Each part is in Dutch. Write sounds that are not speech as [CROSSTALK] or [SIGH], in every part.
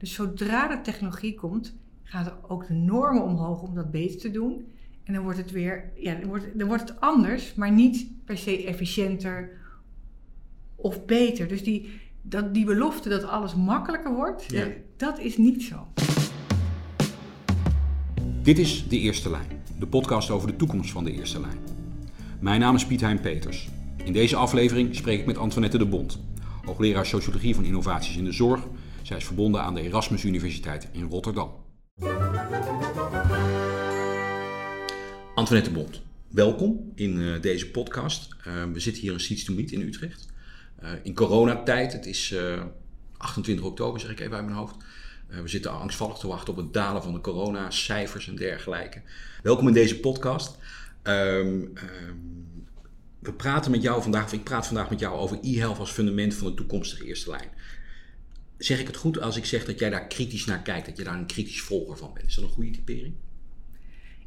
Dus zodra de technologie komt, gaan er ook de normen omhoog om dat beter te doen. En dan wordt het weer, ja, dan wordt, dan wordt het anders, maar niet per se efficiënter of beter. Dus die, dat, die belofte dat alles makkelijker wordt, Ja. eh, dat is niet zo. Dit is De Eerste Lijn, de podcast over de toekomst van de Eerste Lijn. Mijn naam is Piet Hein Peters. In deze aflevering spreek ik met Antoinette de Bond, hoogleraar Sociologie van Innovaties in de Zorg. Zij is verbonden aan de Erasmus Universiteit in Rotterdam. Antoinette Bond, welkom in eh, deze podcast. Eh, we zitten hier in Seats to Meet in Utrecht. Eh, in coronatijd, het is eh, 28 oktober zeg ik even uit mijn hoofd. We zitten angstvallig te wachten op het dalen van de coronacijfers en dergelijke. Welkom in deze podcast. Ehm, ehm, we praten met jou vandaag, of ik praat vandaag met jou over e-health als fundament van de toekomstige eerste lijn. Zeg ik het goed als ik zeg dat jij daar kritisch naar kijkt, dat je daar een kritisch volger van bent? Is dat een goede typering?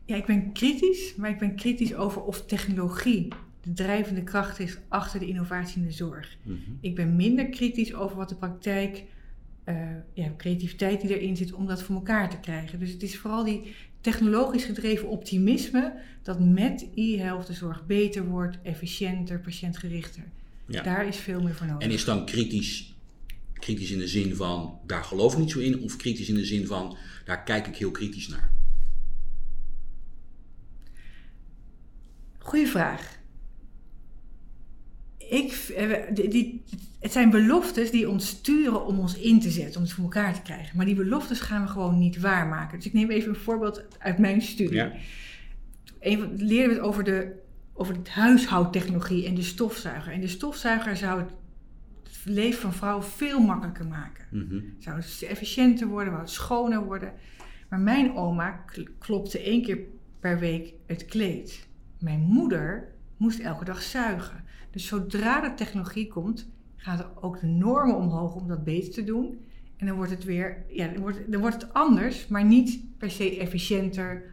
Ja, ik ben kritisch, maar ik ben kritisch over of technologie de drijvende kracht is achter de innovatie in de zorg. Ik ben minder kritisch over wat de praktijk, eh, ja, creativiteit die erin zit om dat voor elkaar te krijgen. Dus het is vooral die technologisch gedreven optimisme dat met e-health de zorg beter wordt, efficiënter, patiëntgerichter. Ja. Daar is veel meer voor nodig. En is dan kritisch, kritisch in de zin van, daar geloof ik niet zo in, of kritisch in de zin van, daar kijk ik heel kritisch naar? Goeie vraag. Ik, eh, die, die- het zijn beloftes die ons sturen om ons in te zetten, om het voor elkaar te krijgen. Maar die beloftes gaan we gewoon niet waarmaken. Dus ik neem even een voorbeeld uit mijn studie. Ja. Een van- leerden we het over, de, over het huishoudtechnologie en de stofzuiger. En de stofzuiger zou het leven van vrouwen veel makkelijker maken. Mhm. Zou het efficiënter worden, zou het schoner worden. Maar mijn oma kl- klopte één keer per week het kleed. Mijn moeder moest elke dag zuigen. Dus zodra de technologie komt, gaan er ook de normen omhoog om dat beter te doen. En dan wordt het weer, ja, dan wordt, dan wordt het anders, maar niet per se efficiënter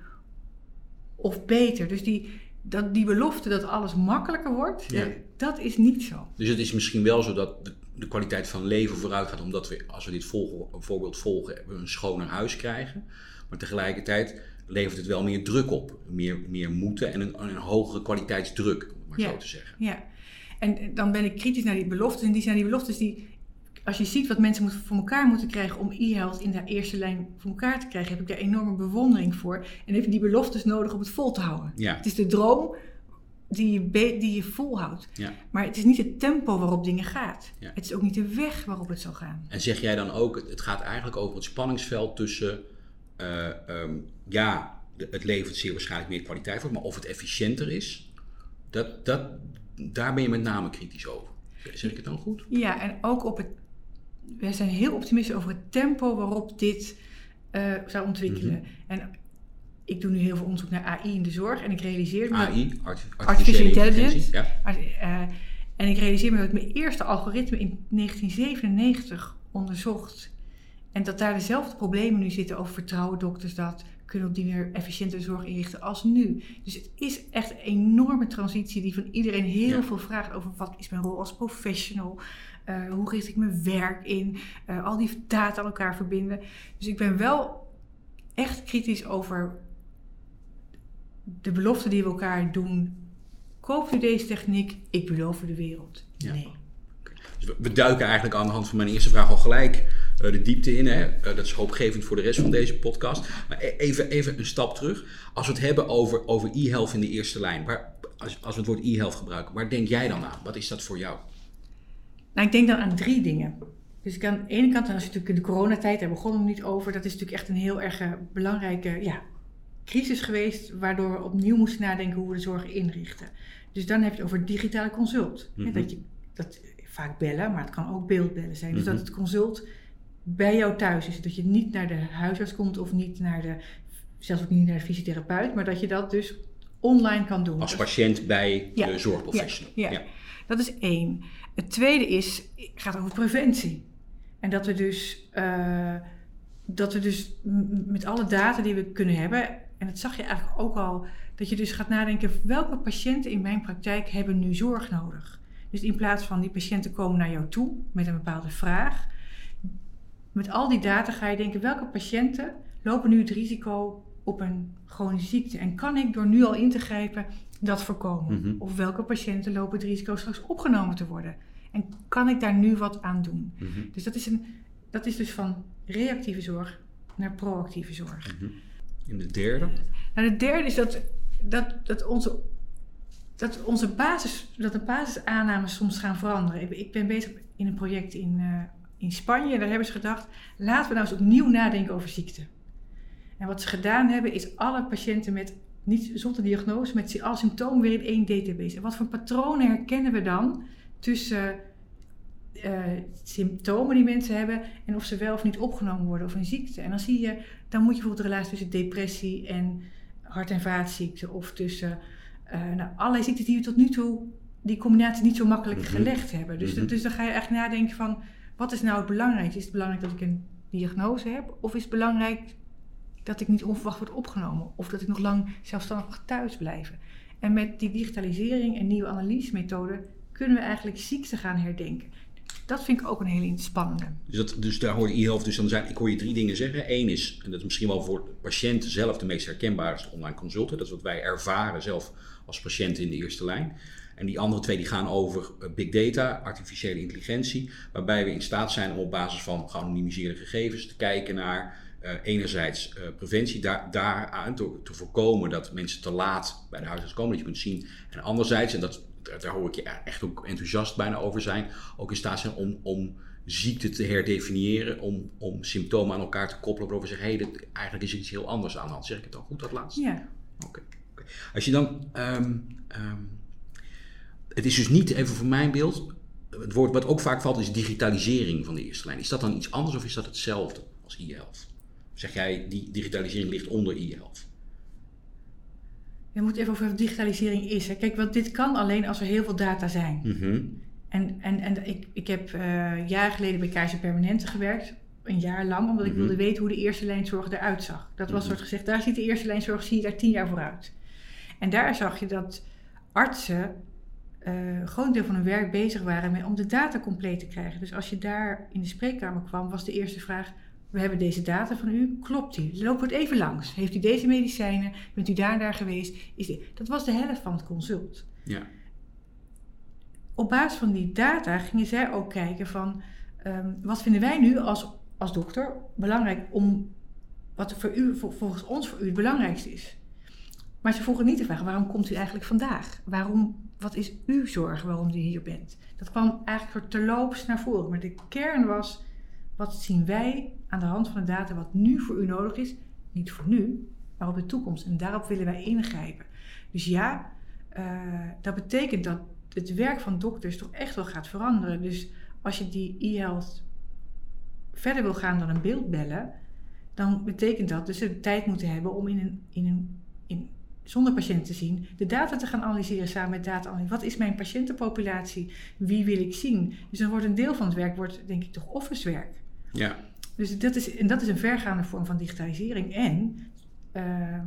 of beter. Dus die, dat, die belofte dat alles makkelijker wordt, Ja. eh, dat is niet zo. Dus het is misschien wel zo dat de, de kwaliteit van leven vooruit gaat, omdat we, als we dit volgen, voorbeeld volgen, we een schoner huis krijgen. Maar tegelijkertijd levert het wel meer druk op. Meer, meer moeten en een, een hogere kwaliteitsdruk, om het maar Ja. zo te zeggen. Ja, en dan ben ik kritisch naar die beloftes. En die zijn die beloftes die, als je ziet wat mensen moeten, voor elkaar moeten krijgen om e-health in de eerste lijn voor elkaar te krijgen, heb ik daar enorme bewondering voor. En heb je die beloftes nodig om het vol te houden. Ja. Het is de droom die je, die je volhoudt. Ja. Maar het is niet het tempo waarop dingen gaat. Ja. Het is ook niet de weg waarop het zal gaan. En zeg jij dan ook, het gaat eigenlijk over het spanningsveld tussen, eh, ehm, ja, het levert zeer waarschijnlijk meer kwaliteit voor, maar of het efficiënter is, dat, dat, daar ben je met name kritisch over. Zeg ik het dan goed? Ja, en ook op het. Wij zijn heel optimistisch over het tempo waarop dit eh, zou ontwikkelen. Mhm. En ik doe nu heel veel onderzoek naar AI in de zorg en ik realiseer me. AI, Artificial intelligence. Ja. Eh, en ik realiseer me dat ik mijn eerste algoritme in 1997 onderzocht. En dat daar dezelfde problemen nu zitten over vertrouwen dokters dat, kunnen op die manier efficiënte zorg inrichten als nu. Dus het is echt een enorme transitie die van iedereen heel Ja. veel vraagt over wat is mijn rol als professional, Eh, hoe richt ik mijn werk in, Eh, al die data aan elkaar verbinden. Dus ik ben wel echt kritisch over de belofte die we elkaar doen. Koop u deze techniek, ik beloof u de wereld. Ja. Nee. Dus we- duiken eigenlijk aan de hand van mijn eerste vraag al gelijk eh, de diepte in. Hè? Eh, dat is hoopgevend voor de rest van deze podcast. Maar e- even, even een stap terug. Als we het hebben over, over e-health in de eerste lijn. Waar, als, als we het woord e-health gebruiken, waar denk jij dan aan? Wat is dat voor jou? Nou, ik denk dan aan drie dingen. Dus ik aan de ene kant, en als je natuurlijk in de coronatijd, daar begonnen we niet over, dat is natuurlijk echt een heel erg eh, belangrijke ja, crisis geweest, waardoor we opnieuw moesten nadenken hoe we de zorg inrichten. Dus dan heb je het over digitale consult. Hè, Mhm. dat je, dat, vaak bellen, maar het kan ook beeldbellen zijn. Dus Mhm. dat het consult bij jou thuis is. Dat je niet naar de huisarts komt of niet naar de, zelfs ook niet naar de fysiotherapeut, maar dat je dat dus online kan doen. Als patiënt bij Ja. de zorgprofessional. Ja, ja. Dat is één. Het tweede is, gaat over preventie. En dat we dus, eh, dat we dus met alle data die we kunnen hebben, en dat zag je eigenlijk ook al, dat je dus gaat nadenken, welke patiënten in mijn praktijk hebben nu zorg nodig? Dus in plaats van die patiënten komen naar jou toe met een bepaalde vraag, met al die data ga je denken, welke patiënten lopen nu het risico op een chronische ziekte? En kan ik door nu al in te grijpen dat voorkomen? Mhm. Of welke patiënten lopen het risico straks opgenomen te worden? En kan ik daar nu wat aan doen? Mhm. Dus dat is, een, dat is dus van reactieve zorg naar proactieve zorg. Mhm. En de derde? Nou, de derde is dat, dat, dat, onze, dat, onze basis, dat de basisaannames soms gaan veranderen. Ik, ben bezig in een project in, eh, in Spanje. Daar hebben ze gedacht, laten we nou eens opnieuw nadenken over ziekte. En wat ze gedaan hebben, is alle patiënten met, niet zonder diagnose, met alle symptomen weer in één database. En wat voor patronen herkennen we dan tussen eh, symptomen die mensen hebben en of ze wel of niet opgenomen worden of een ziekte. En dan zie je, dan moet je bijvoorbeeld de relatie tussen depressie en hart- en vaatziekten of tussen eh, nou, allerlei ziekten die we tot nu toe die combinatie niet zo makkelijk Mhm. gelegd hebben. Dus, Mhm. dus dan ga je echt nadenken van, wat is nou het belangrijkste? Is het belangrijk dat ik een diagnose heb? Of is het belangrijk dat ik niet onverwacht word opgenomen? Of dat ik nog lang zelfstandig mag thuis blijven? En met die digitalisering en nieuwe analysemethoden kunnen we eigenlijk ziekte gaan herdenken. Dat vind ik ook een hele spannende. Dus, dat, dus daar hoor je dus dan zijn. Ik hoor je drie dingen zeggen. Eén is, en dat is misschien wel voor de patiënt zelf de meest herkenbare, is online consulten. Dat is wat wij ervaren zelf als patiënten in de eerste lijn. En die andere twee die gaan over eh, big data, artificiële intelligentie, waarbij we in staat zijn om op basis van geanonimiseerde gegevens te kijken naar eh, enerzijds eh, preventie, daar, daaraan te, te voorkomen dat mensen te laat bij de huisarts komen, dat je kunt zien. En anderzijds, en dat, daar, hoor ik je echt ook enthousiast bijna over zijn, ook in staat zijn om, om ziekte te herdefiniëren, om, om symptomen aan elkaar te koppelen, waarover we zeggen, hé, hey, eigenlijk is er iets heel anders aan de hand. Zeg ik het dan goed, dat laatste? Ja, Oké. oké. Als je dan. ehm, ehm, het is dus niet, even voor mijn beeld. Het woord wat ook vaak valt is digitalisering van de eerste lijn. Is dat dan iets anders of is dat hetzelfde als e-health? Zeg jij, die digitalisering ligt onder e-health? Je moet even over wat digitalisering is. Hè. Kijk, want dit kan alleen als er heel veel data zijn. Mhm. En, en, en ik, ik heb uh, jaren geleden bij Keizer Permanente gewerkt. Een jaar lang, omdat ik Mhm. wilde weten hoe de eerste lijnzorg eruit zag. Dat was Mhm. soort gezegd, daar ziet de eerste lijnzorg, zie je daar tien jaar vooruit. En daar zag je dat artsen eh, een groot deel van hun werk bezig waren met, om de data compleet te krijgen. Dus als je daar in de spreekkamer kwam, was de eerste vraag... We hebben deze data van u, klopt die? Lopen we het even langs? Heeft u deze medicijnen? Bent u daar en daar geweest? Is dit? Dat was de helft van het consult Ja. op basis van die data gingen zij ook kijken van ehm, wat vinden wij nu als, als dokter belangrijk om wat voor u, voor- volgens ons voor u het belangrijkste is. Maar ze vroegen niet de vraag waarom komt u eigenlijk vandaag? Waarom, wat is uw zorg waarom u hier bent? Dat kwam eigenlijk terloops naar voren. Maar de kern was wat zien wij aan de hand van de data wat nu voor u nodig is? Niet voor nu, maar op de toekomst. En daarop willen wij ingrijpen. Dus ja, eh, dat betekent dat het werk van dokters toch echt wel gaat veranderen. Dus als je die e-health verder wil gaan dan een beeld bellen, dan betekent dat dus de tijd moeten hebben om in een, in een in, zonder patiënt te zien, de data te gaan analyseren samen met data. Wat is mijn patiëntenpopulatie? Wie wil ik zien? Dus dan wordt een deel van het werk, wordt, denk ik, toch officewerk. Ja. Dus dat is, en dat is een vergaande vorm van digitalisering. En ehm,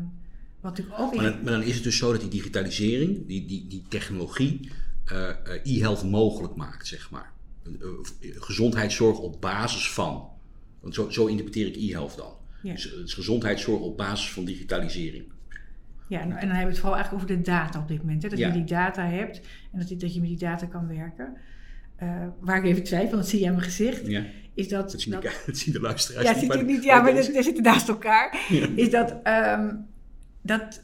wat ik ook. Maar, dan, maar dan is het dus zo dat die digitalisering, die, die, die technologie, eh, e-health mogelijk maakt, zeg maar. Eh, gezondheidszorg op basis van. Want zo, zo interpreteer ik e-health dan. Ja. Dus is gezondheidszorg op basis van digitalisering. Ja, en, en dan hebben we het vooral eigenlijk over de data op dit moment. Hè? Dat Ja. je die data hebt en dat, dat je met die data kan werken. Eh, waar ik even twijfel, dat zie je aan mijn gezicht, Ja, is dat... dat zien, dat- de, [LAUGHS] dat zien de luisteraars ja, niet. ziet niet, ja, maar we zitten naast elkaar. Ja. Is dat, ehm, dat,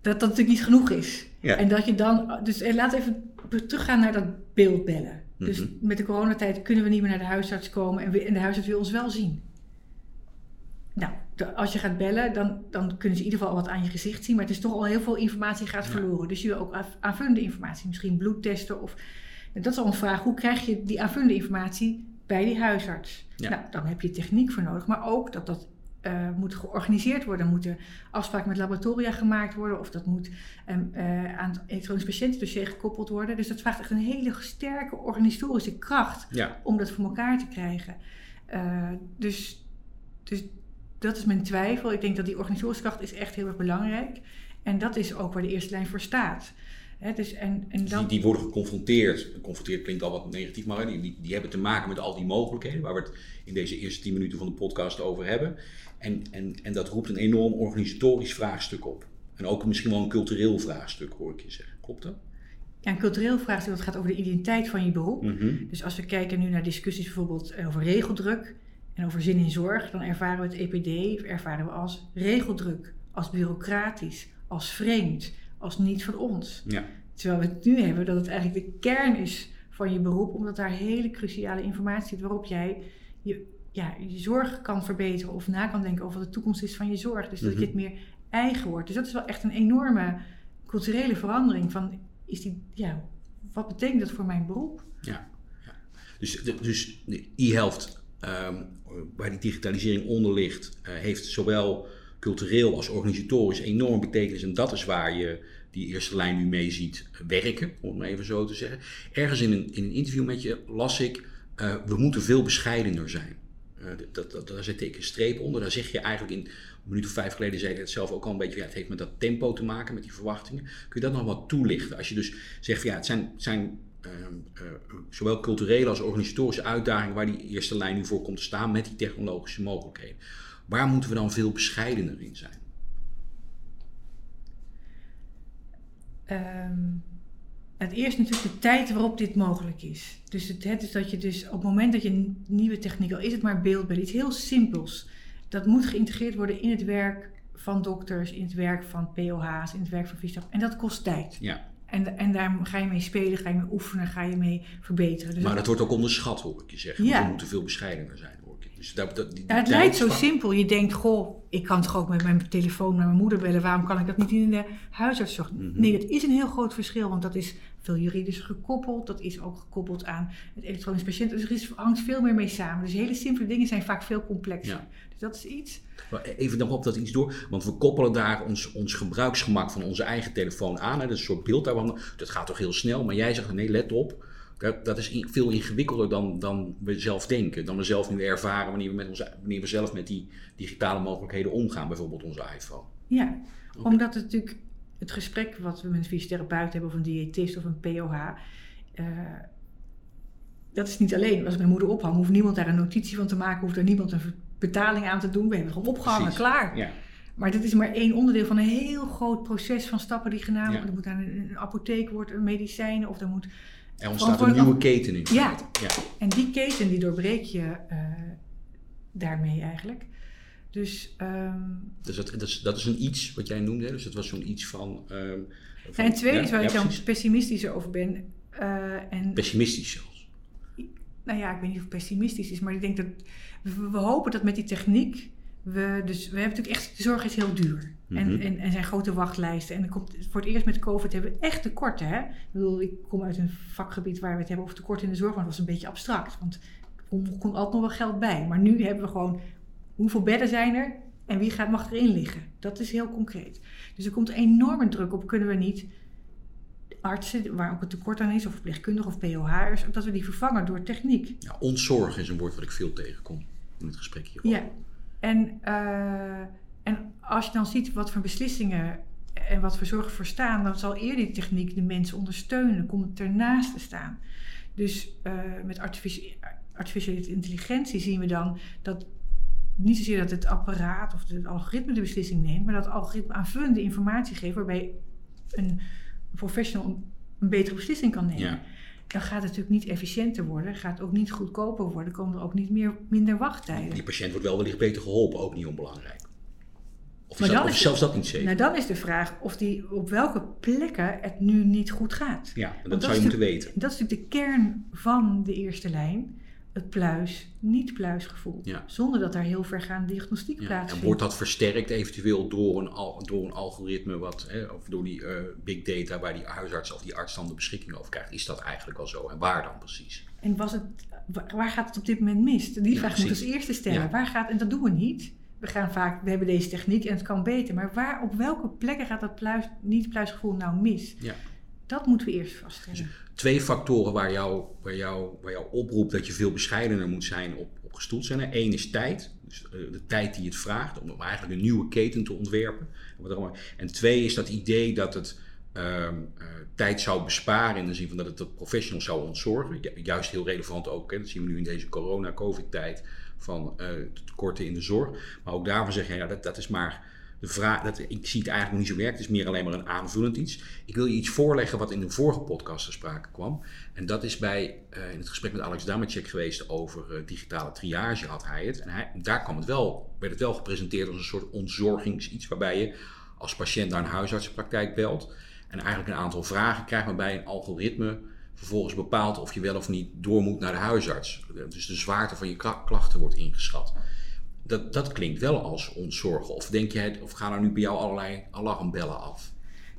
dat dat natuurlijk niet genoeg is. Ja. En dat je dan... Dus eh, laten we even teruggaan naar dat beeldbellen. Dus Mhm. met de coronatijd kunnen we niet meer naar de huisarts komen en, we- en de huisarts wil ons wel zien. Nou, de- als je gaat bellen, dan, dan kunnen ze in ieder geval wat aan je gezicht zien. Maar het is toch al heel veel informatie gaat verloren. Dus je wil ook aan- aanvullende informatie, misschien bloedtesten. Of, en dat is al een vraag, hoe krijg je die aanvullende informatie bij die huisarts? Ja. Nou, dan heb je techniek voor nodig. Maar ook dat dat eh, moet georganiseerd worden. Moeten afspraken met laboratoria gemaakt worden. Of dat moet ehm, eh, aan het elektronisch patiëntendossier gekoppeld worden. Dus dat vraagt echt een hele sterke organisatorische kracht Ja, om dat voor elkaar te krijgen. Eh, dus, dus dat is mijn twijfel. Ik denk dat die organisatorische kracht is echt heel erg belangrijk. En dat is ook waar de eerste lijn voor staat. Dus en, en Dus dan, die, die worden geconfronteerd. Geconfronteerd klinkt al wat negatief, maar die, die, die hebben te maken met al die mogelijkheden waar we het in deze eerste 10 minuten van de podcast over hebben. En, en, en dat roept een enorm organisatorisch vraagstuk op. En ook misschien wel een cultureel vraagstuk, hoor ik je zeggen. Klopt dat? ja, een cultureel vraagstuk dat gaat over de identiteit van je beroep. Mhm. Dus als we kijken nu naar discussies bijvoorbeeld over regeldruk en over zin in zorg, dan ervaren we het EPD ervaren we als regeldruk, als bureaucratisch, als vreemd, als niet van ons. Ja. Terwijl we het nu hebben dat het eigenlijk de kern is van je beroep, omdat daar hele cruciale informatie zit waarop jij je, ja, je zorg kan verbeteren of na kan denken over wat de toekomst is van je zorg. Dus dat Mhm. je het meer eigen wordt. Dus dat is wel echt een enorme culturele verandering van, is die, ja, wat betekent dat voor mijn beroep? Dus, de- dus de e-health, ehm, waar die digitalisering onder ligt, eh, heeft zowel cultureel als organisatorisch enorm betekenis. En dat is waar je die eerste lijn nu mee ziet werken, om het maar even zo te zeggen. Ergens in een, in een interview met je las ik, eh, we moeten veel bescheidener zijn. Eh, dat, dat, daar zet ik een streep onder. Daar zeg je eigenlijk in een minuut of vijf geleden, zei ik het zelf ook al een beetje, ja, het heeft met dat tempo te maken, met die verwachtingen. Kun je dat nog wat toelichten? Als je dus zegt, ja, het zijn, zijn ehm, eh, zowel culturele als organisatorische uitdagingen waar die eerste lijn nu voor komt te staan met die technologische mogelijkheden. Waar moeten we dan veel bescheidener in zijn? Ehm, het eerst natuurlijk de tijd waarop dit mogelijk is. Dus het, het is dat je dus op het moment dat je een nieuwe techniek, al is het maar beeldbeeld, iets heel simpels, dat moet geïntegreerd worden in het werk van dokters, in het werk van POH's, in het werk van fysiotherapeuten. En dat kost tijd. Ja. En, en daar ga je mee spelen, ga je mee oefenen, ga je mee verbeteren. Dus Maar dat- dat wordt ook onderschat, hoor ik je zeggen. Ja. We moeten veel bescheidener zijn. Dus dat, dat, die, Ja, het lijkt zo simpel. Je denkt, goh, ik kan toch ook met mijn telefoon naar mijn moeder bellen. Waarom kan ik dat niet in de huisartszorg? Mhm. Nee, dat is een heel groot verschil, want dat is veel juridisch gekoppeld. Dat is ook gekoppeld aan het elektronisch patiënt. Dus er is, hangt veel meer mee samen. Dus hele simpele dingen zijn vaak veel complexer. Ja. Dus dat is iets. Maar Even nog op dat iets door, want we koppelen daar ons, ons gebruiksgemak van onze eigen telefoon aan. Hè. Dat is een soort beeld daarvan. Dat gaat toch heel snel, maar jij zegt nee, let op. Dat, dat is veel ingewikkelder dan, dan we zelf denken. Dan we zelf nu ervaren wanneer we, met onze, wanneer we zelf met die digitale mogelijkheden omgaan. Bijvoorbeeld onze iPhone. Ja, omdat het natuurlijk het gesprek wat we met een fysiotherapeut hebben of een diëtist of een POH. eh, dat is niet alleen. Als ik mijn moeder ophang, hoeft niemand daar een notitie van te maken, hoeft er niemand een betaling aan te doen. We hebben het gewoon opgehangen, Precies. klaar. Ja. Maar dit is maar één onderdeel van een heel groot proces van stappen die gedaan worden. Ja. Er moet aan een, een apotheek worden, medicijnen of er moet. Er ontstaat een nieuwe keten in. Ja. ja. En die keten die doorbreek je eh, daarmee eigenlijk. Dus, ehm, Dus dat, dat, is, dat is een iets wat jij noemde. Dus dat was zo'n iets van... ehm, van- en ja, is waar ja, ik dan precies. pessimistischer over ben. eh, en Pessimistisch zelfs. nou ja, ik weet niet of het pessimistisch is, maar ik denk dat we, we hopen dat met die techniek. We, dus we hebben natuurlijk echt, de zorg is heel duur. En, Mhm. en, en zijn grote wachtlijsten. En komt, voor het eerst met COVID hebben we echt tekorten. Hè? Ik bedoel, ik kom uit een vakgebied waar we het hebben over tekort in de zorg, maar dat was een beetje abstract. Want er kon altijd nog wel geld bij. Maar nu hebben we gewoon, hoeveel bedden zijn er en wie gaat, mag erin liggen? Dat is heel concreet. Dus er komt enorme druk op, kunnen we niet artsen, waar ook een tekort aan is, of verpleegkundigen of POH'ers, dat we die vervangen door techniek. Ja, ontzorg is een woord wat ik veel tegenkom in het gesprek hier. Ja, en, eh, en als je dan ziet wat voor beslissingen en wat voor zorgen voor staan, dan zal eerder die techniek de mensen ondersteunen, komt ernaast te staan. Dus eh, met artifici- artificiële intelligentie zien we dan dat niet zozeer dat het apparaat of het algoritme de beslissing neemt, maar dat het algoritme aanvullende informatie geeft waarbij een professional een betere beslissing kan nemen. Ja. Dan gaat het natuurlijk niet efficiënter worden, gaat ook niet goedkoper worden, komen er ook niet meer, minder wachttijden. Die patiënt wordt wel wellicht beter geholpen, ook niet onbelangrijk. Of, Maar is dat, dan of is zelfs dat niet zeker? Nou, dan is de vraag of die, op welke plekken het nu niet goed gaat. ja, en dat, dat zou je moeten weten. Dat is natuurlijk de kern van de eerste lijn. Het pluis, niet-pluis gevoel. Ja. Zonder dat daar heel vergaande diagnostiek Ja, en plaatsvindt. wordt dat versterkt eventueel door een, al, door een algoritme, wat, hè, of door die eh, big data waar die huisarts of die arts dan de beschikking over krijgt? Is dat eigenlijk al zo? En waar dan precies? En was het, wa- waar gaat het op dit moment mis? Die Ja, vraag moet precies. als eerste stellen. Waar gaat, en dat doen we niet. We gaan vaak, we hebben deze techniek en het kan beter. Maar waar, op welke plekken gaat dat pluis, niet-pluisgevoel nou mis? Ja. Dat moeten we eerst vaststellen. Twee factoren waar, jou, waar, jou, waar jou oproept dat je veel bescheidener moet zijn op, op gestoeld zijn. Eén is tijd, dus eh, de tijd die het vraagt om eigenlijk een nieuwe keten te ontwerpen. En twee is dat idee dat het ehm, eh, tijd zou besparen in de zin van dat het de professionals zou ontzorgen. Ju- Juist heel relevant ook, hè, dat zien we nu in deze corona-covid-tijd, van de tekorten in de zorg. Maar ook daarvan zeggen, ja, dat, dat is maar de vraag, dat, ik zie het eigenlijk nog niet zo werken, het is meer alleen maar een aanvullend iets. Ik wil je iets voorleggen wat in de vorige podcast ter sprake kwam. En dat is bij, eh, in het gesprek met Alex Damacek geweest over eh, digitale triage had hij het. En daar kwam het wel, werd het wel gepresenteerd als een soort ontzorgingsiets waarbij je als patiënt naar een huisartsenpraktijk belt en eigenlijk een aantal vragen krijgt waarbij een algoritme vervolgens bepaalt of je wel of niet door moet naar de huisarts. Dus de zwaarte van je kla- klachten wordt ingeschat. Dat, dat klinkt wel als ontzorgen. Of denk jij, of gaan er nu bij jou allerlei alarmbellen af?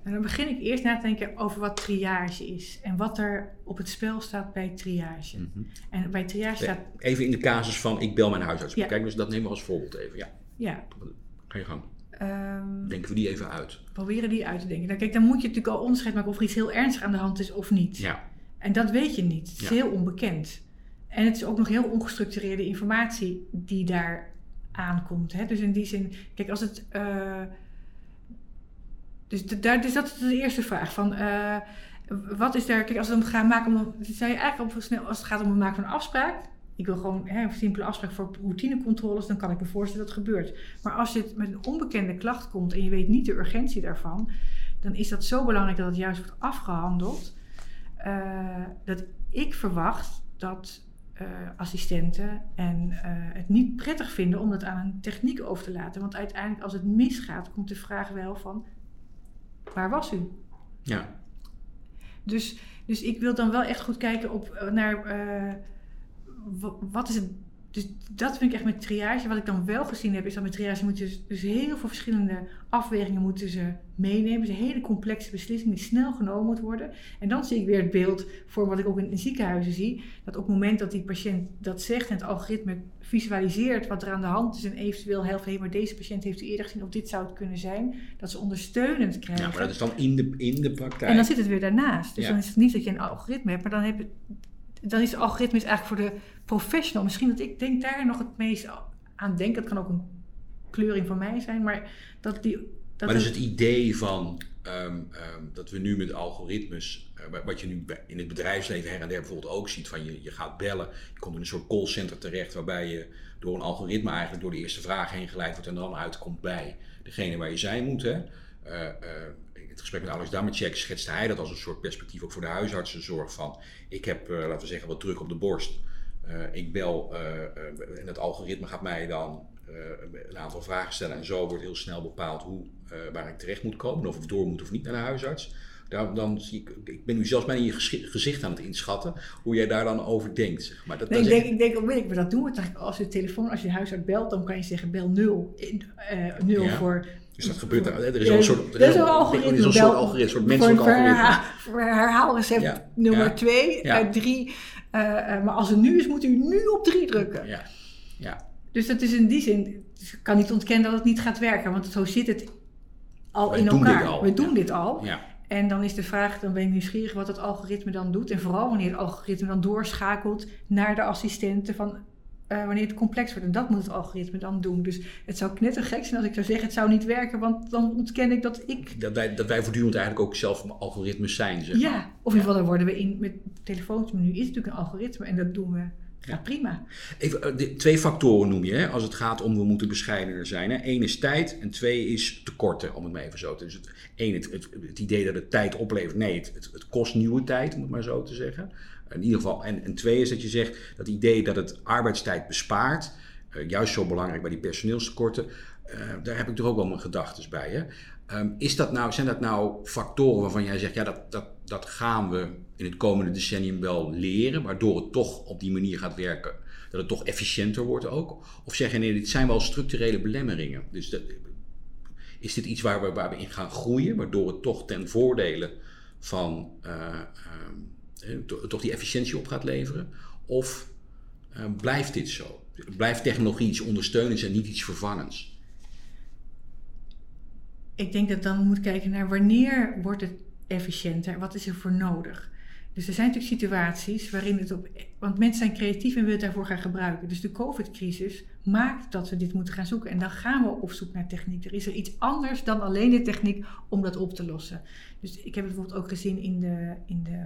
En dan begin ik eerst na te denken over wat triage is. En wat er op het spel staat bij triage. Mhm. En bij triage staat, Even in de casus van ik bel mijn huisarts. Ja. Kijk, dus dat nemen we als voorbeeld even. Ja, ja, ga je gang. ehm, Denken we die even uit. proberen die uit te denken. Nou, kijk, dan moet je natuurlijk al onderscheid maken of er iets heel ernstig aan de hand is of niet. Ja, En dat weet je niet. Het is Ja. heel onbekend. En het is ook nog heel ongestructureerde informatie die daar aankomt. Hè? Dus in die zin, kijk, als het. eh, dus, daar, dus dat is de eerste vraag. Van, eh, wat is daar. Kijk, als het om gaat maken. Om, zou je eigenlijk al snel. Als het gaat om het maken van een afspraak. Ik wil gewoon hè, een simpele afspraak voor routinecontroles. Dan kan ik me voorstellen dat het gebeurt. Maar als je met een onbekende klacht komt. en je weet niet de urgentie daarvan. dan is dat zo belangrijk dat het juist wordt afgehandeld. eh, dat ik verwacht dat eh, assistenten en eh, het niet prettig vinden om dat aan een techniek over te laten. Want uiteindelijk, als het misgaat, komt de vraag wel van: waar was u? ja. Dus, dus ik wil dan wel echt goed kijken op, eh, naar wa- wat is het. Dus dat vind ik echt met triage. Wat ik dan wel gezien heb, is dat met triage moeten ze dus heel veel verschillende afwegingen moeten ze meenemen. Dus een hele complexe beslissing die snel genomen moet worden. En dan zie ik weer het beeld voor wat ik ook in, in ziekenhuizen zie. Dat op het moment dat die patiënt dat zegt en het algoritme visualiseert wat er aan de hand is en eventueel helpt, hé, maar deze patiënt heeft u eerder gezien of dit zou het kunnen zijn, dat ze ondersteunend krijgen. ja, maar dat is dan in de, in de praktijk. En dan zit het weer daarnaast. Dus Ja. dan is het niet dat je een algoritme hebt, maar dan, heb je, dan is het algoritme eigenlijk voor de professional. Misschien dat ik denk daar nog het meest aan denk. Dat kan ook een kleuring van mij zijn, maar dat die. Dat maar dus het- idee van ehm, ehm, dat we nu met algoritmes, eh, wat je nu in het bedrijfsleven her en der bijvoorbeeld ook ziet, van je, je gaat bellen, je komt in een soort callcenter terecht waarbij je door een algoritme eigenlijk door de eerste vraag heen geleid wordt en dan uitkomt bij degene waar je zijn moet. Hè. Eh, eh, in het gesprek met Alex Damacek schetste hij dat als een soort perspectief ook voor de huisartsenzorg van ik heb, eh, laten we zeggen, wat druk op de borst. Eh, ik bel eh, eh, en het algoritme gaat mij dan een aantal vragen stellen en zo wordt heel snel bepaald hoe, waar ik terecht moet komen, of ik door moet of niet naar de huisarts. Daar, dan zie ik, ik ben nu zelfs bijna in je gezicht aan het inschatten hoe jij daar dan over denkt. Zeg maar. dat, Nee, ik, denk, ik denk onmiddellijk, maar dat doen we als je telefoon, als je huisarts belt, dan kan je zeggen bel 0. eh 0 Ja. voor. Dus dat gebeurt er. Er is al een soort, er is een algoritme. Er is een soort algoritme, een soort menselijk algoritme. herha- Voor herhaalrecept Ja. nummer Ja. 2 Ja. uit 3. Maar als het nu is, moet u nu op 3 drukken. Ja. ja. Dus dat is in die zin, dus ik kan niet ontkennen dat het niet gaat werken, want zo zit het al Wij in elkaar. al, We doen ja. dit al. ja. En dan is de vraag, dan ben ik nieuwsgierig wat het algoritme dan doet. En vooral wanneer het algoritme dan doorschakelt naar de assistenten van eh, wanneer het complex wordt. En dat moet het algoritme dan doen. Dus het zou knettergek zijn als ik zou zeggen het zou niet werken, want dan ontken ik dat ik... Dat, wij, dat wij voortdurend eigenlijk ook zelf algoritmes zijn. Zeg. Ja, of in ieder geval daar worden we in met telefoons. Maar nu is het natuurlijk een algoritme en dat doen we. Ja. Prima. Even, eh, de- twee factoren noem je hè, als het gaat om we moeten bescheidener zijn. Hè. Eén is tijd en twee is tekorten, om het maar even zo te zeggen. Dus het, één, het, het, het idee dat het tijd oplevert. Nee, het, het, het kost nieuwe tijd, om het maar zo te zeggen. In ieder geval. En, en twee is dat je zegt dat idee dat het arbeidstijd bespaart. eh, juist zo belangrijk bij die personeelstekorten. eh, daar heb ik er ook wel mijn gedachten bij. Hè. Ehm, is dat nou, zijn dat nou factoren waarvan jij zegt, ja, dat, dat, dat gaan we in het komende decennium wel leren, waardoor het toch op die manier gaat werken, dat het toch efficiënter wordt ook? Of zeg je nee, dit zijn wel structurele belemmeringen? Dus dat, is dit iets waar we, waar we in gaan groeien, waardoor het toch ten voordele van eh, ehm, eh, to- toch die efficiëntie op gaat leveren? Of eh, blijft dit zo? Blijft technologie iets ondersteunends en niet iets vervangends? Ik denk dat dan moet kijken naar wanneer wordt het efficiënter, wat is er voor nodig. Dus er zijn natuurlijk situaties waarin het op. Want mensen zijn creatief en willen het daarvoor gaan gebruiken. Dus de COVID-crisis maakt dat we dit moeten gaan zoeken. En dan gaan we op zoek naar techniek. Er is er iets anders dan alleen de techniek om dat op te lossen. Dus ik heb het bijvoorbeeld ook gezien in de, in de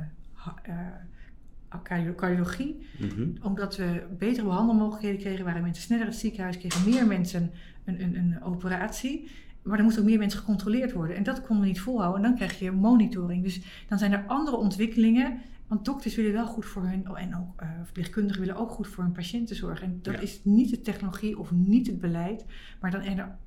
uh, cardiologie. Mhm. Omdat we betere behandelmogelijkheden kregen, waren mensen sneller in het ziekenhuis, kregen meer mensen een, een, een operatie. Maar er moesten ook meer mensen gecontroleerd worden. En dat konden we niet volhouden. En dan krijg je monitoring. Dus dan zijn er andere ontwikkelingen. Want dokters willen wel goed voor hun, en ook uh, verpleegkundigen willen ook goed voor hun patiënten zorgen. En dat is niet de technologie of niet het beleid, maar dan zijn er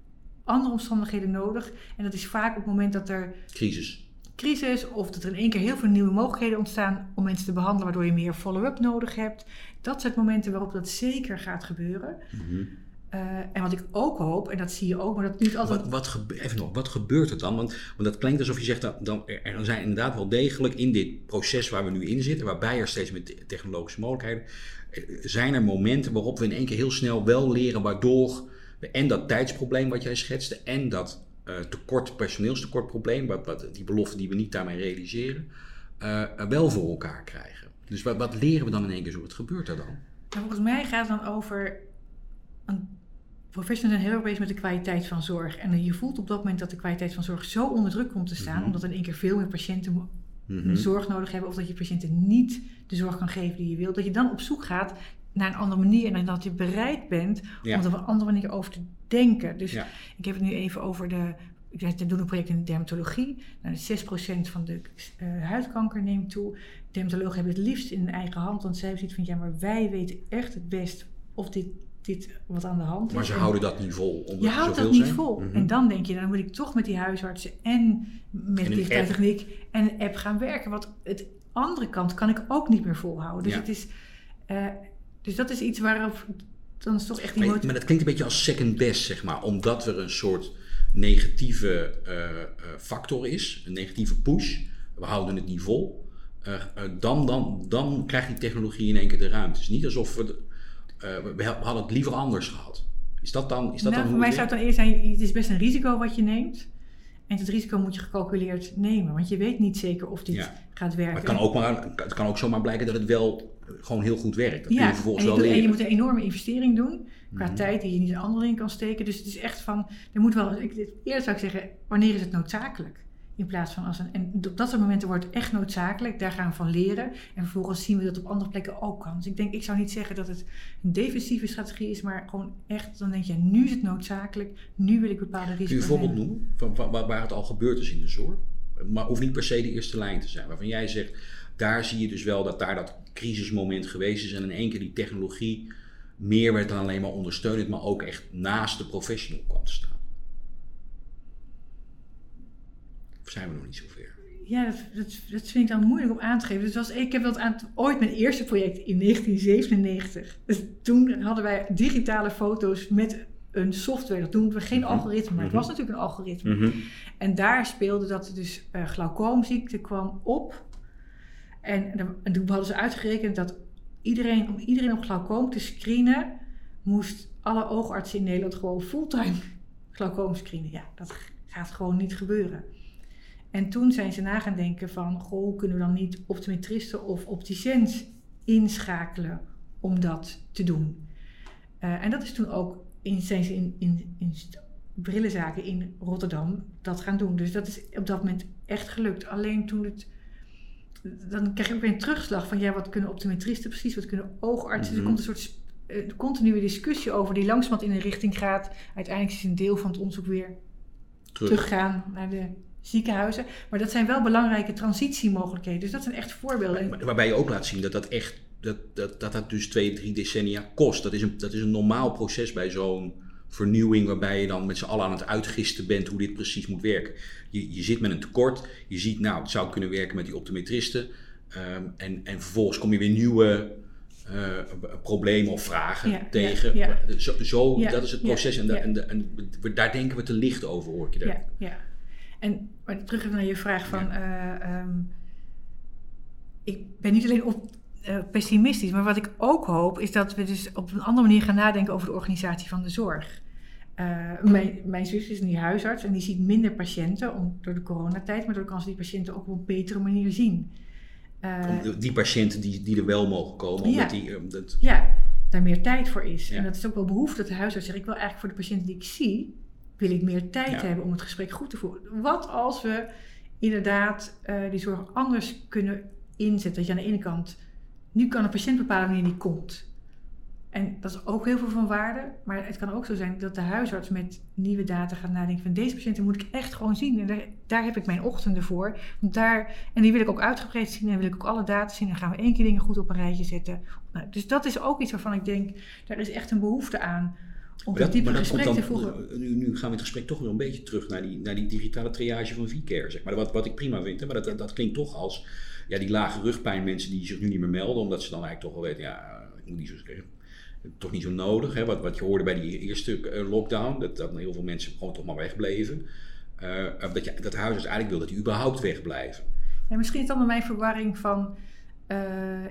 andere omstandigheden nodig. En dat is vaak op het moment dat er. Crisis. Crisis, of dat er in één keer heel veel nieuwe mogelijkheden ontstaan om mensen te behandelen, waardoor je meer follow-up nodig hebt. Dat zijn momenten waarop dat zeker gaat gebeuren. Mm uh, en wat ik ook hoop, en dat zie je ook, maar dat niet altijd. Wat, wat, even nog, wat gebeurt er dan? Want, want dat klinkt alsof je zegt dat dan, er zijn inderdaad wel degelijk in dit proces waar we nu in zitten, waarbij er steeds meer technologische mogelijkheden, eh, zijn er momenten waarop we in één keer heel snel wel leren, waardoor we en dat tijdsprobleem wat jij schetste, en dat uh, tekort, personeelstekortprobleem, wat, wat, die belofte die we niet daarmee realiseren, uh, wel voor elkaar krijgen. Dus wat, wat leren we dan in één keer zo? Wat gebeurt er dan? Nou, volgens mij gaat het dan over een professionals zijn heel erg bezig met de kwaliteit van zorg. En je voelt op dat moment dat de kwaliteit van zorg zo onder druk komt te staan, mhm. omdat er in één keer veel meer patiënten mhm. zorg nodig hebben, of dat je patiënten niet de zorg kan geven die je wilt, dat je dan op zoek gaat naar een andere manier en dat je bereid bent om er op een andere manier over te denken. Dus ik heb het nu even over de. Ik doe een project in de dermatologie. Nou, 6% van de uh, huidkanker neemt toe. Dermatologen hebben het liefst in hun eigen hand, want zij hebben zoiets van ja, maar wij weten echt het best of dit dit wat aan de hand is. Maar ze houden dat niet vol. Omdat je houdt dat niet vol. Mhm. En dan denk je, dan moet ik toch met die huisartsen en met digitale techniek en een app gaan werken. Want het andere kant kan ik ook niet meer volhouden. Dus, het is, uh, dus dat is iets waarop dan is toch echt die maar, maar dat klinkt een beetje als second best, zeg maar. Omdat er een soort negatieve uh, factor is, een negatieve push. We houden het niet vol. dan, dan, dan krijgt die technologie in één keer de ruimte. Het is niet alsof we we hadden het liever anders gehad. Is dat dan, is dat nou, dan voor mij zou het dan eerst zijn, het is best een risico wat je neemt. En het risico moet je gecalculeerd nemen, want je weet niet zeker of dit gaat werken. Maar het, kan ook maar, het kan ook zomaar blijken dat het wel gewoon heel goed werkt. Dat ja, kun je vervolgens en je, wel leren. en je moet een enorme investering doen, qua mhm. tijd die je niet een ander in kan steken. Dus het is echt van, er moet wel, ik, eerder zou ik zeggen, wanneer is het noodzakelijk? In plaats van als een. En op dat soort momenten wordt het echt noodzakelijk. Daar gaan we van leren. En vervolgens zien we dat op andere plekken ook kan. Dus ik denk, ik zou niet zeggen dat het een defensieve strategie is, maar gewoon echt, dan denk je, nu is het noodzakelijk. Nu wil ik bepaalde risico's. Kun je een voorbeeld noemen van, waar, waar het al gebeurd is in de zorg? Maar hoeft niet per se de eerste lijn te zijn. Waarvan jij zegt, daar zie je dus wel dat daar dat crisismoment geweest is. En in één keer die technologie meer werd dan alleen maar ondersteunend, maar ook echt naast de professional kwam te staan. Of zijn we nog niet zover? Ja, dat, dat, dat vind ik dan moeilijk om aan te geven. Dus was, ik heb dat aan, ooit mijn eerste project in 1997. Dus toen hadden wij digitale foto's met een software. Dat doen we geen mhm. algoritme, maar het was mhm. natuurlijk een algoritme. Mhm. En daar speelde dat dus uh, glaucoomziekte kwam op. En, en toen hadden ze uitgerekend dat iedereen, om iedereen op glaucoom te screenen, moest alle oogartsen in Nederland gewoon fulltime glaucoom screenen. Ja, dat gaat gewoon niet gebeuren. En toen zijn ze na gaan denken van, goh, kunnen we dan niet optometristen of opticiens inschakelen om dat te doen? Uh, en dat is toen ook, in, zijn ze in, in, in brillenzaken in Rotterdam dat gaan doen. Dus dat is op dat moment echt gelukt. Alleen toen het, dan krijg je ook weer een terugslag van, ja, wat kunnen optometristen precies, wat kunnen oogartsen? Er mhm. komt een soort uh, continue discussie over die langzamerhand in een richting gaat. Uiteindelijk is een deel van het onderzoek weer Terug. teruggaan naar de ziekenhuizen. Maar dat zijn wel belangrijke transitiemogelijkheden. Dus dat zijn echt voorbeelden. waarbij je ook laat zien dat dat echt, dat dat, dat, dat dus twee, drie decennia kost. Dat is een, dat is een normaal proces bij zo'n vernieuwing waarbij je dan met z'n allen aan het uitgisten bent hoe dit precies moet werken. Je, je zit met een tekort, je ziet nou het zou kunnen werken met die optometristen ehm, en, en vervolgens kom je weer nieuwe uh, problemen of vragen tegen. Ja, Zo, zo dat is het proces en, en, en, daar denken we te licht over hoor je daar. Ja, en maar terug naar je vraag van... Eh, ehm, ik ben niet alleen op, uh, pessimistisch, maar wat ik ook hoop... is dat we dus op een andere manier gaan nadenken over de organisatie van de zorg. Uh, mijn, mijn zus is nu huisarts en die ziet minder patiënten om, door de coronatijd... maar door kan ze die patiënten ook op een betere manier zien. die patiënten die, die er wel mogen komen. Ja, die, dat... ja. daar meer tijd voor is. Ja. En dat is ook wel behoefte dat de huisarts zegt, ik wil eigenlijk voor de patiënten die ik zie, wil ik meer tijd Ja. hebben om het gesprek goed te voeren. Wat als we inderdaad eh, die zorg anders kunnen inzetten? Dat je aan de ene kant, nu kan een patiënt bepalen wanneer die komt. En dat is ook heel veel van waarde. Maar het kan ook zo zijn dat de huisarts met nieuwe data gaat nadenken van deze patiënten moet ik echt gewoon zien. En daar, daar heb ik mijn ochtenden voor. Want daar, en die wil ik ook uitgebreid zien en wil ik ook alle data zien. En dan gaan we één keer dingen goed op een rijtje zetten. Nou, dus dat is ook iets waarvan ik denk, daar is echt een behoefte aan. Om Maar dat maar gesprek komt te Nu, nu gaan we het gesprek toch weer een beetje terug naar die, naar die digitale triage van V-Care. Zeg maar. wat, wat ik prima vind, hè, maar dat, dat, klinkt toch als ja, die lage rugpijn mensen die zich nu niet meer melden, omdat ze dan eigenlijk toch wel weten, ja, ik moet niet zo zeggen. Toch niet zo nodig. Hè? Wat, wat je hoorde bij die eerste eh, lockdown, dat, dat heel veel mensen gewoon toch maar wegbleven. Eh, dat, je, dat de huisarts eigenlijk wil dat die überhaupt wegblijven. Ja, misschien is dan bij mijn verwarring van. eh,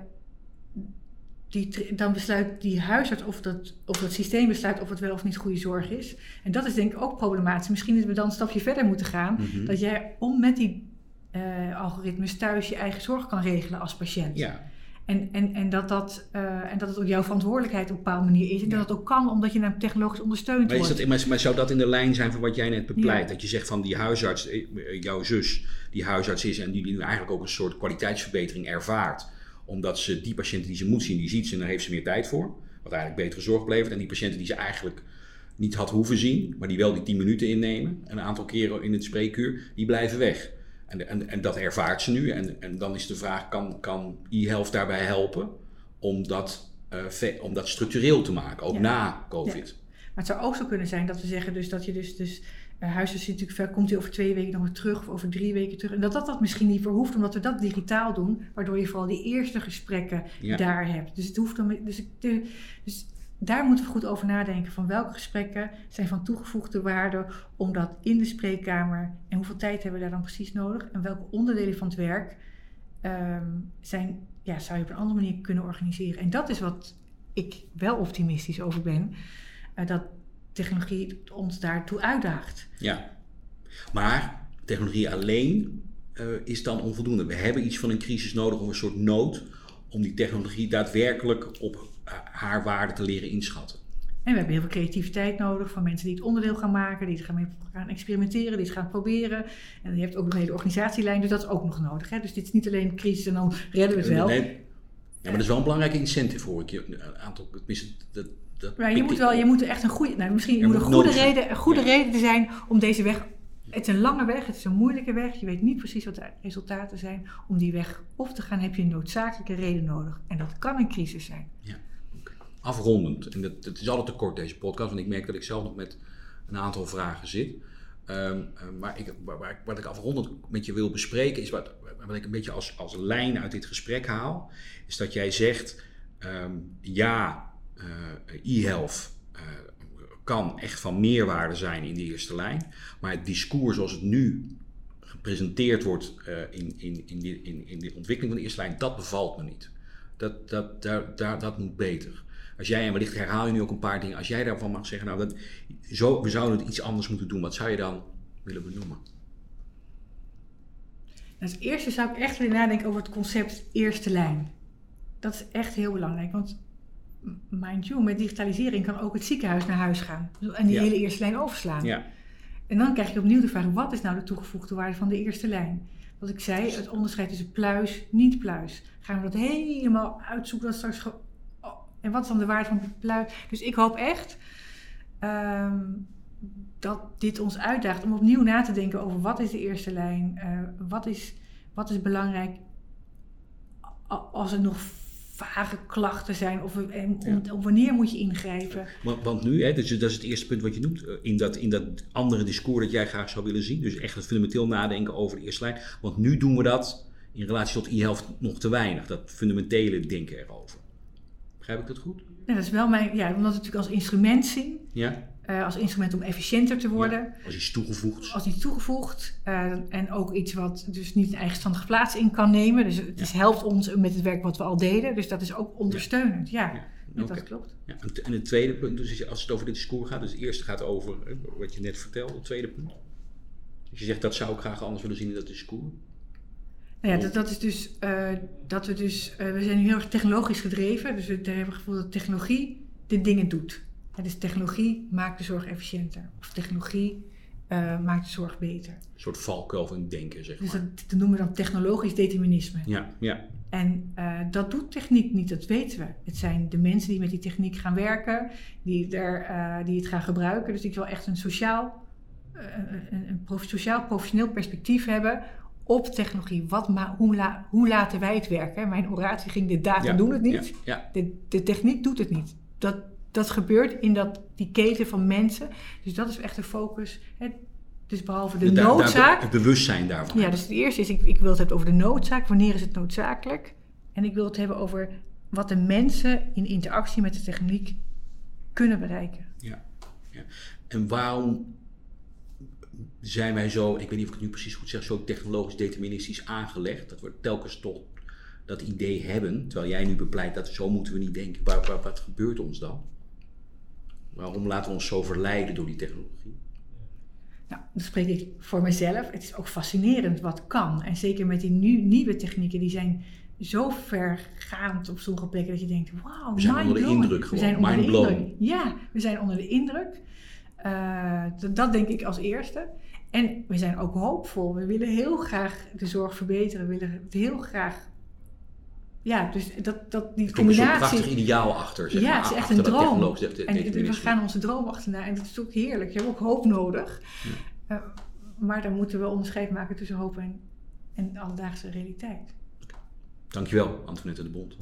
die, dan besluit die huisarts of dat, of dat systeem besluit of het wel of niet goede zorg is. En dat is denk ik ook problematisch. Misschien dat we dan een stapje verder moeten gaan. Mhm. Dat jij om met die eh, algoritmes thuis je eigen zorg kan regelen als patiënt. Ja, En, en, en, dat dat, eh, en dat het ook jouw verantwoordelijkheid op een bepaalde manier is. En dat het ook kan omdat je namelijk technologisch ondersteund Maar, wordt. dat, maar, maar zou dat in de lijn zijn van wat jij net bepleit? Ja. Dat je zegt van die huisarts, eh, jouw zus, die huisarts is en die nu eigenlijk ook een soort kwaliteitsverbetering ervaart. Omdat ze die patiënten die ze moet zien, die ziet ze en daar heeft ze meer tijd voor. Wat eigenlijk betere zorg oplevert. En die patiënten die ze eigenlijk niet had hoeven zien, maar die wel die 10 minuten innemen, een aantal keren in het spreekuur, die blijven weg. En, en, en dat ervaart ze nu. En, en dan is de vraag, kan, kan e-health daarbij helpen om dat, eh, om dat structureel te maken, ook Ja. na COVID? Maar het zou ook zo kunnen zijn dat we zeggen dus dat je dus, dus uh, huisarts zit natuurlijk komt hij over twee weken nog weer terug of over drie weken terug. En dat dat, dat misschien niet voor hoeft, omdat we dat digitaal doen, waardoor je vooral die eerste gesprekken Ja. daar hebt. Dus het hoeft dan, dus, de, dus daar moeten we goed over nadenken van welke gesprekken zijn van toegevoegde waarde, omdat in de spreekkamer en hoeveel tijd hebben we daar dan precies nodig en welke onderdelen van het werk ehm, zijn, ja, zou je op een andere manier kunnen organiseren. En dat is wat ik wel optimistisch over ben, eh, dat technologie ons daartoe uitdaagt. Ja, maar technologie alleen eh, is dan onvoldoende. We hebben iets van een crisis nodig of een soort nood om die technologie daadwerkelijk op eh, haar waarde te leren inschatten. En we hebben heel veel creativiteit nodig van mensen die het onderdeel gaan maken, die het gaan, mee gaan experimenteren, die het gaan proberen. En je hebt ook een hele organisatielijn, dus dat is ook nog nodig. Hè? Dus dit is niet alleen crisis en dan redden we het wel. Nee, ja, maar dat is wel een belangrijke incentive hoor ik je. Een aantal, tenminste, dat, dat Maar je moet wel, op. je moet echt een goede, nou, misschien moet een goede, nodig reden, een goede Ja. reden zijn om deze weg. Het is een lange weg, het is een moeilijke weg. Je weet niet precies wat de resultaten zijn. Om die weg op te gaan heb je een noodzakelijke reden nodig. En dat kan een crisis zijn. afrondend. En dat, dat is altijd te kort deze podcast, want ik merk dat ik zelf nog met een aantal vragen zit. Ehm, eh, maar ik, waar, waar ik- wat ik afrondend met je wil bespreken is wat, wat ik een beetje als, als lijn uit dit gesprek haal. Is dat jij zegt, ehm, ja, e-health eh, kan echt van meerwaarde zijn in de eerste lijn. Maar het discours zoals het nu gepresenteerd wordt eh, in, in, in, die, in, in de ontwikkeling van de eerste lijn, dat bevalt me niet. Dat, dat, daar, daar, dat moet beter. Als jij, en wellicht herhaal je nu ook een paar dingen, als jij daarvan mag zeggen, nou, dat, zo, we zouden het iets anders moeten doen, wat zou je dan willen benoemen? Als eerste zou ik echt willen nadenken over het concept eerste lijn. Dat is echt heel belangrijk. Want mind you, met digitalisering kan ook het ziekenhuis naar huis gaan. En die Ja. hele eerste lijn overslaan. Ja, En dan krijg je opnieuw de vraag, wat is nou de toegevoegde waarde van de eerste lijn? Wat ik zei, het onderscheid tussen pluis, niet pluis. Gaan we dat helemaal uitzoeken? Dat straks ge- oh, en wat is dan de waarde van pluis? Dus ik hoop echt ehm, dat dit ons uitdaagt om opnieuw na te denken over wat is de eerste lijn? eh, wat, is, wat is belangrijk als er nog vage klachten zijn? Of, en, om wanneer moet je ingrijpen? want, want nu, hè, dus dat is het eerste punt wat je noemt, eh, in dat, in dat andere discours dat jij graag zou willen zien. Dus echt het fundamenteel nadenken over de eerste lijn. Want nu doen we dat in relatie tot e-health nog te weinig. Dat fundamentele denken erover. Begrijp ik dat goed? Ja, dat is wel mijn, ja, omdat we het natuurlijk als instrument zien. Ja? Eh, als instrument om efficiënter te worden. Ja, als iets toegevoegd. Als iets toegevoegd. eh, en ook iets wat dus niet een eigenstandige plaats in kan nemen. Dus het is, helpt ons met het werk wat we al deden. Dus dat is ook ondersteunend. Ja, dat klopt. Ja, en het tweede punt, dus als het over dit discours gaat, dus het eerste gaat over eh, wat je net vertelde, het tweede punt. Dus je zegt dat zou ik graag anders willen zien in dat discours. Nou ja, dat, dat is dus uh, dat we dus, we zijn nu heel erg technologisch gedreven. Dus we hebben het gevoel dat technologie de dingen doet. Dus technologie maakt de zorg efficiënter. Of technologie uh, maakt de zorg beter. Een soort valkuil van denken, zeg dus maar. Dus dat, dat, noemen we dan technologisch determinisme. Ja, ja. En uh, dat doet techniek niet, dat weten we. Het zijn de mensen die met die techniek gaan werken, die, er, uh, die het gaan gebruiken. Dus ik wil echt een sociaal, een, een prof, sociaal professioneel perspectief hebben op technologie. Wat ma hoe, la hoe, laten wij het werken? Mijn oratie ging, de data ja, doen het niet. Ja, ja. De, de, techniek doet het niet. Dat, dat gebeurt in dat, die keten van mensen. Dus dat is echt de focus. Hè. Dus behalve de, de noodzaak. het bewustzijn daarvan. Ja, dus het eerste is, ik, ik wil het hebben over de noodzaak. Wanneer is het noodzakelijk? En ik wil het hebben over wat de mensen in interactie met de techniek kunnen bereiken. Ja, ja. en waarom zijn wij zo, ik weet niet of ik het nu precies goed zeg, zo technologisch deterministisch aangelegd. Dat we telkens toch dat idee hebben, terwijl jij nu bepleit dat zo moeten we niet denken. Waar, waar, wat gebeurt ons dan? Waarom laten we ons zo verleiden door die technologie? Nou, dan spreek ik voor mezelf. Het is ook fascinerend wat kan. En zeker met die nu, nieuwe technieken, die zijn zo vergaand op sommige plekken dat je denkt, wauw, we zijn onder de indruk gewoon. We zijn onder de indruk. Ja, we zijn onder de indruk. Uh, dat, dat denk ik als eerste. En we zijn ook hoopvol. We willen heel graag de zorg verbeteren. We willen het heel graag. Ja, dus dat, dat die combinatie. Er een prachtig ideaal achter. Zeg ja, maar, het is echt achter een droom. En we gaan onze droom achterna. En dat is ook heerlijk. Je hebt ook hoop nodig. Ja. Uh, maar dan moeten we onderscheid maken tussen hoop en, en alledaagse realiteit. Dankjewel, Antoinette de Bond.